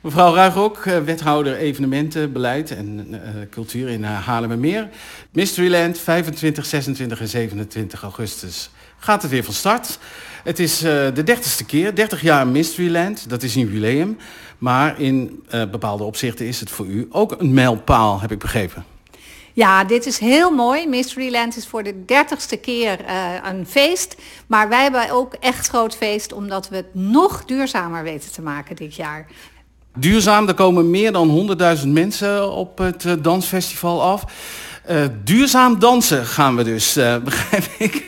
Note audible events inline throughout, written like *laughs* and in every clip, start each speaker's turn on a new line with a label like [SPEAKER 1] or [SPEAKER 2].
[SPEAKER 1] Mevrouw Ruigrok, eh, wethouder evenementen, beleid en uh, cultuur in uh, Haarlemmermeer. Mysteryland, 25, 26 en 27 augustus gaat het weer van start. Het is de dertigste keer, 30 jaar Mysteryland, dat is een jubileum. Maar in bepaalde opzichten is het voor u ook een mijlpaal, heb ik begrepen.
[SPEAKER 2] Ja, dit is heel mooi. Mysteryland is voor de dertigste keer een feest. Maar wij hebben ook echt groot feest omdat we het nog duurzamer weten te maken dit jaar.
[SPEAKER 1] Duurzaam, er komen meer dan 100.000 mensen op het uh, dansfestival af. Uh, duurzaam dansen gaan we dus, *laughs* begrijp ik.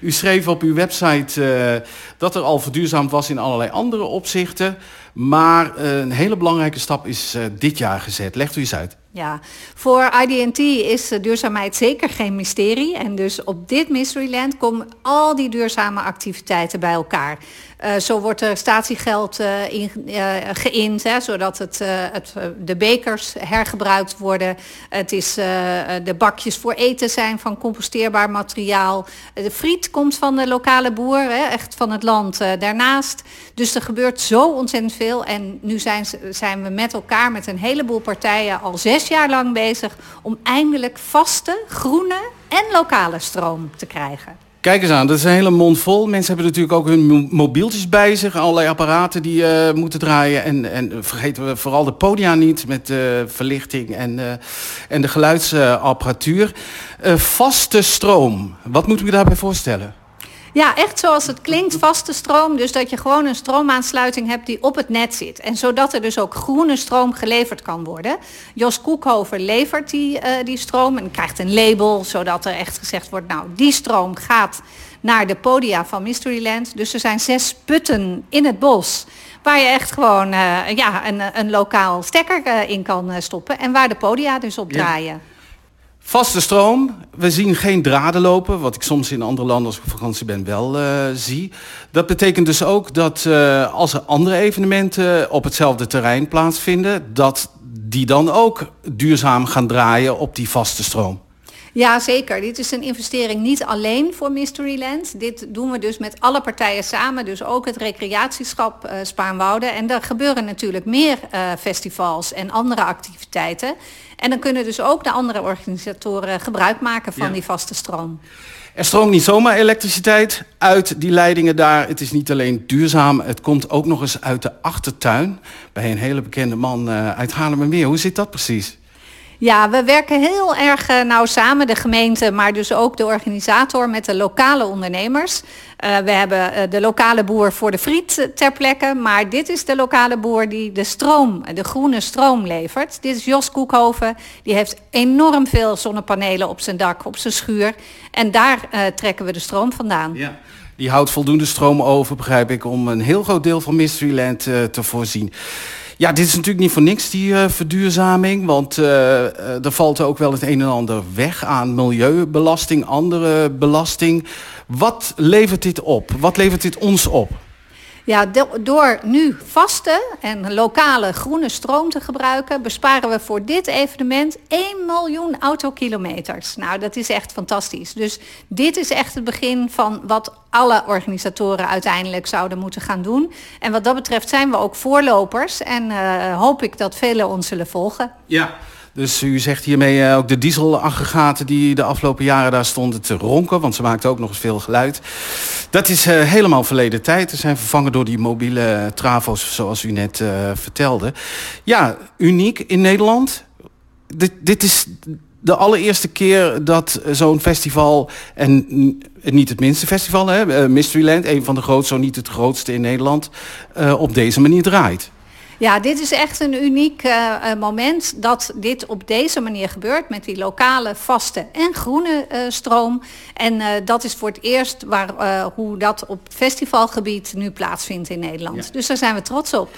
[SPEAKER 1] U schreef op uw website dat er al verduurzaamd was in allerlei andere opzichten. Maar een hele belangrijke stap is dit jaar gezet. Legt u eens uit.
[SPEAKER 2] Ja, voor IDT is duurzaamheid zeker geen mysterie. En dus op dit Mysteryland komen al die duurzame activiteiten bij elkaar. Uh, zo wordt er statiegeld uh, in, uh, geïnd, hè, zodat het, het, de bekers hergebruikt worden. Het is, de bakjes voor eten zijn van composteerbaar materiaal. De friet komt van de lokale boer, hè, echt van het land daarnaast. Dus er gebeurt zo ontzettend veel. En nu zijn, zijn we met elkaar, met een heleboel partijen, al zes jaar lang bezig... om eindelijk vaste, groene en lokale stroom te krijgen.
[SPEAKER 1] Kijk eens aan, dat is een hele mond vol. Mensen hebben natuurlijk ook hun mobieltjes bij zich. Allerlei apparaten die uh, moeten draaien. En, en vergeten we vooral de podia niet met uh, verlichting en, uh, en de geluidsapparatuur. vaste stroom, wat moet u daarbij voorstellen?
[SPEAKER 2] Ja, echt zoals het klinkt, vaste stroom. Dus dat je gewoon een stroomaansluiting hebt die op het net zit. En zodat er dus ook groene stroom geleverd kan worden. Jos Koekhover levert die, uh, die stroom en krijgt een label... zodat er echt gezegd wordt, nou, die stroom gaat naar de podia van Mysteryland. Dus er zijn zes putten in het bos... waar je echt gewoon uh, ja, een, een lokaal stekker uh, in kan stoppen... en waar de podia dus op draaien. Ja.
[SPEAKER 1] Vaste stroom. We zien geen draden lopen, wat ik soms in andere landen als ik op vakantie ben wel uh, zie. Dat betekent dus ook dat uh, als er andere evenementen op hetzelfde terrein plaatsvinden, dat die dan ook duurzaam gaan draaien op die vaste stroom.
[SPEAKER 2] Ja, zeker. Dit is een investering niet alleen voor Mysteryland. Dit doen we dus met alle partijen samen. Dus ook het recreatieschap uh, Spaanwouden. En er gebeuren natuurlijk meer uh, festivals en andere activiteiten. En dan kunnen dus ook de andere organisatoren gebruik maken van ja. die vaste stroom.
[SPEAKER 1] Er stroomt niet zomaar elektriciteit uit die leidingen daar. Het is niet alleen duurzaam, het komt ook nog eens uit de achtertuin... bij een hele bekende man uh, uit Haarlemmermeer. Hoe zit dat precies?
[SPEAKER 2] Ja, we werken heel erg uh, nauw samen, de gemeente, maar dus ook de organisator met de lokale ondernemers. Uh, we hebben uh, de lokale boer voor de friet ter plekke, maar dit is de lokale boer die de stroom, de groene stroom levert. Dit is Jos Koekhoven, die heeft enorm veel zonnepanelen op zijn dak, op zijn schuur. En daar trekken we de stroom vandaan.
[SPEAKER 1] Ja. Die houdt voldoende stroom over, begrijp ik, om een heel groot deel van Mysteryland te voorzien. Ja, dit is natuurlijk niet voor niks, die uh, verduurzaming. Want uh, er valt ook wel het een en ander weg aan milieubelasting, andere belasting. Wat levert dit op? Wat levert dit ons op?
[SPEAKER 2] Ja, door nu vaste en lokale groene stroom te gebruiken... besparen we voor dit evenement 1 miljoen autokilometers. Nou, dat is echt fantastisch. Dus dit is echt het begin van wat alle organisatoren uiteindelijk zouden moeten gaan doen. En wat dat betreft zijn we ook voorlopers. En uh, hoop ik dat velen ons zullen volgen.
[SPEAKER 1] Ja. Dus u zegt hiermee uh, ook de dieselaggregaten die de afgelopen jaren daar stonden te ronken, want ze maakten ook nog eens veel geluid. Dat is uh, helemaal verleden tijd. Ze zijn vervangen door die mobiele travo's zoals u net uh, vertelde. Ja, uniek in Nederland. Dit, dit is de allereerste keer dat zo'n festival, en niet het minste festival, hè, Mysteryland, een van de grootste, zo niet het grootste in Nederland, op deze manier draait.
[SPEAKER 2] Ja, dit is echt een uniek uh, moment dat dit op deze manier gebeurt met die lokale, vaste en groene uh, stroom. En uh, dat is voor het eerst waar, hoe dat op festivalgebied nu plaatsvindt in Nederland. Ja. Dus daar zijn we trots op.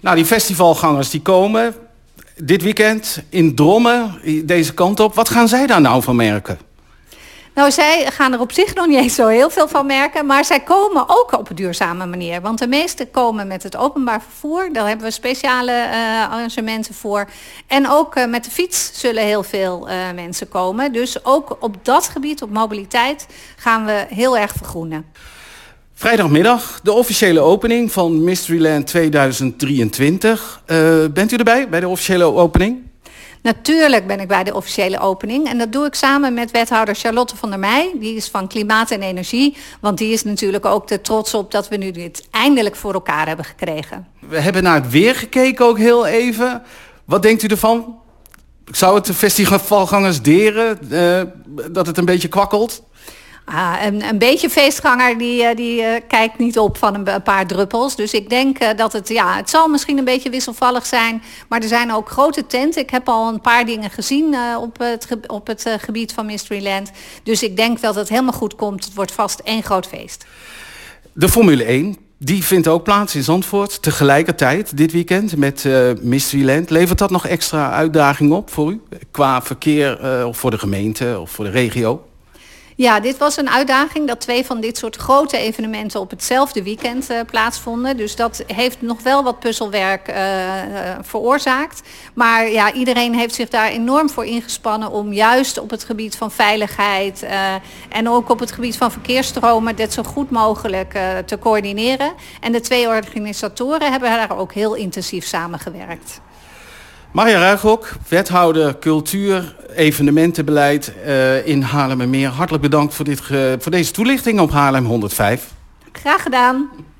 [SPEAKER 1] Nou, die festivalgangers die komen dit weekend in Drommen, deze kant op. Wat gaan zij daar nou van merken?
[SPEAKER 2] Nou, zij gaan er op zich nog niet eens zo heel veel van merken, maar zij komen ook op een duurzame manier. Want de meesten komen met het openbaar vervoer, daar hebben we speciale uh, arrangementen voor. En ook uh, met de fiets zullen heel veel uh, mensen komen. Dus ook op dat gebied, op mobiliteit, gaan we heel erg vergroenen.
[SPEAKER 1] Vrijdagmiddag, de officiële opening van Mysteryland 2023. Uh, bent u erbij bij de officiële opening?
[SPEAKER 2] Natuurlijk ben ik bij de officiële opening. En dat doe ik samen met wethouder Charlotte van der Meij. Die is van Klimaat en Energie. Want die is natuurlijk ook er trots op dat we nu dit eindelijk voor elkaar hebben gekregen.
[SPEAKER 1] We hebben naar het weer gekeken ook heel even. Wat denkt u ervan? Zou het de festivalgangers deren uh, dat het een beetje kwakkelt?
[SPEAKER 2] Ah, een, een, beetje feestganger die, eh, die uh, kijkt niet op van een, paar druppels. Dus ik denk uh, dat het, ja, het zal misschien een beetje wisselvallig zijn. Maar er zijn ook grote tenten. Ik heb al een paar dingen gezien op het, op het gebied van Mysteryland. Dus ik denk dat het helemaal goed komt. Het wordt vast één groot feest.
[SPEAKER 1] De Formule 1, die vindt ook plaats in Zandvoort. Tegelijkertijd dit weekend met Mysteryland. Levert dat nog extra uitdaging op voor u? Qua verkeer of voor de gemeente of voor de regio?
[SPEAKER 2] Ja, dit was een uitdaging dat twee van dit soort grote evenementen op hetzelfde weekend uh, plaatsvonden. Dus dat heeft nog wel wat puzzelwerk uh, veroorzaakt. Maar ja, iedereen heeft zich daar enorm voor ingespannen om juist op het gebied van veiligheid en ook op het gebied van verkeersstromen dit zo goed mogelijk te coördineren. En de twee organisatoren hebben daar ook heel intensief samengewerkt.
[SPEAKER 1] Marja Ruigrok, wethouder cultuur, evenementenbeleid uh, in Haarlemmermeer. Hartelijk bedankt voor, dit, voor deze toelichting op Haarlem 105.
[SPEAKER 2] Graag gedaan.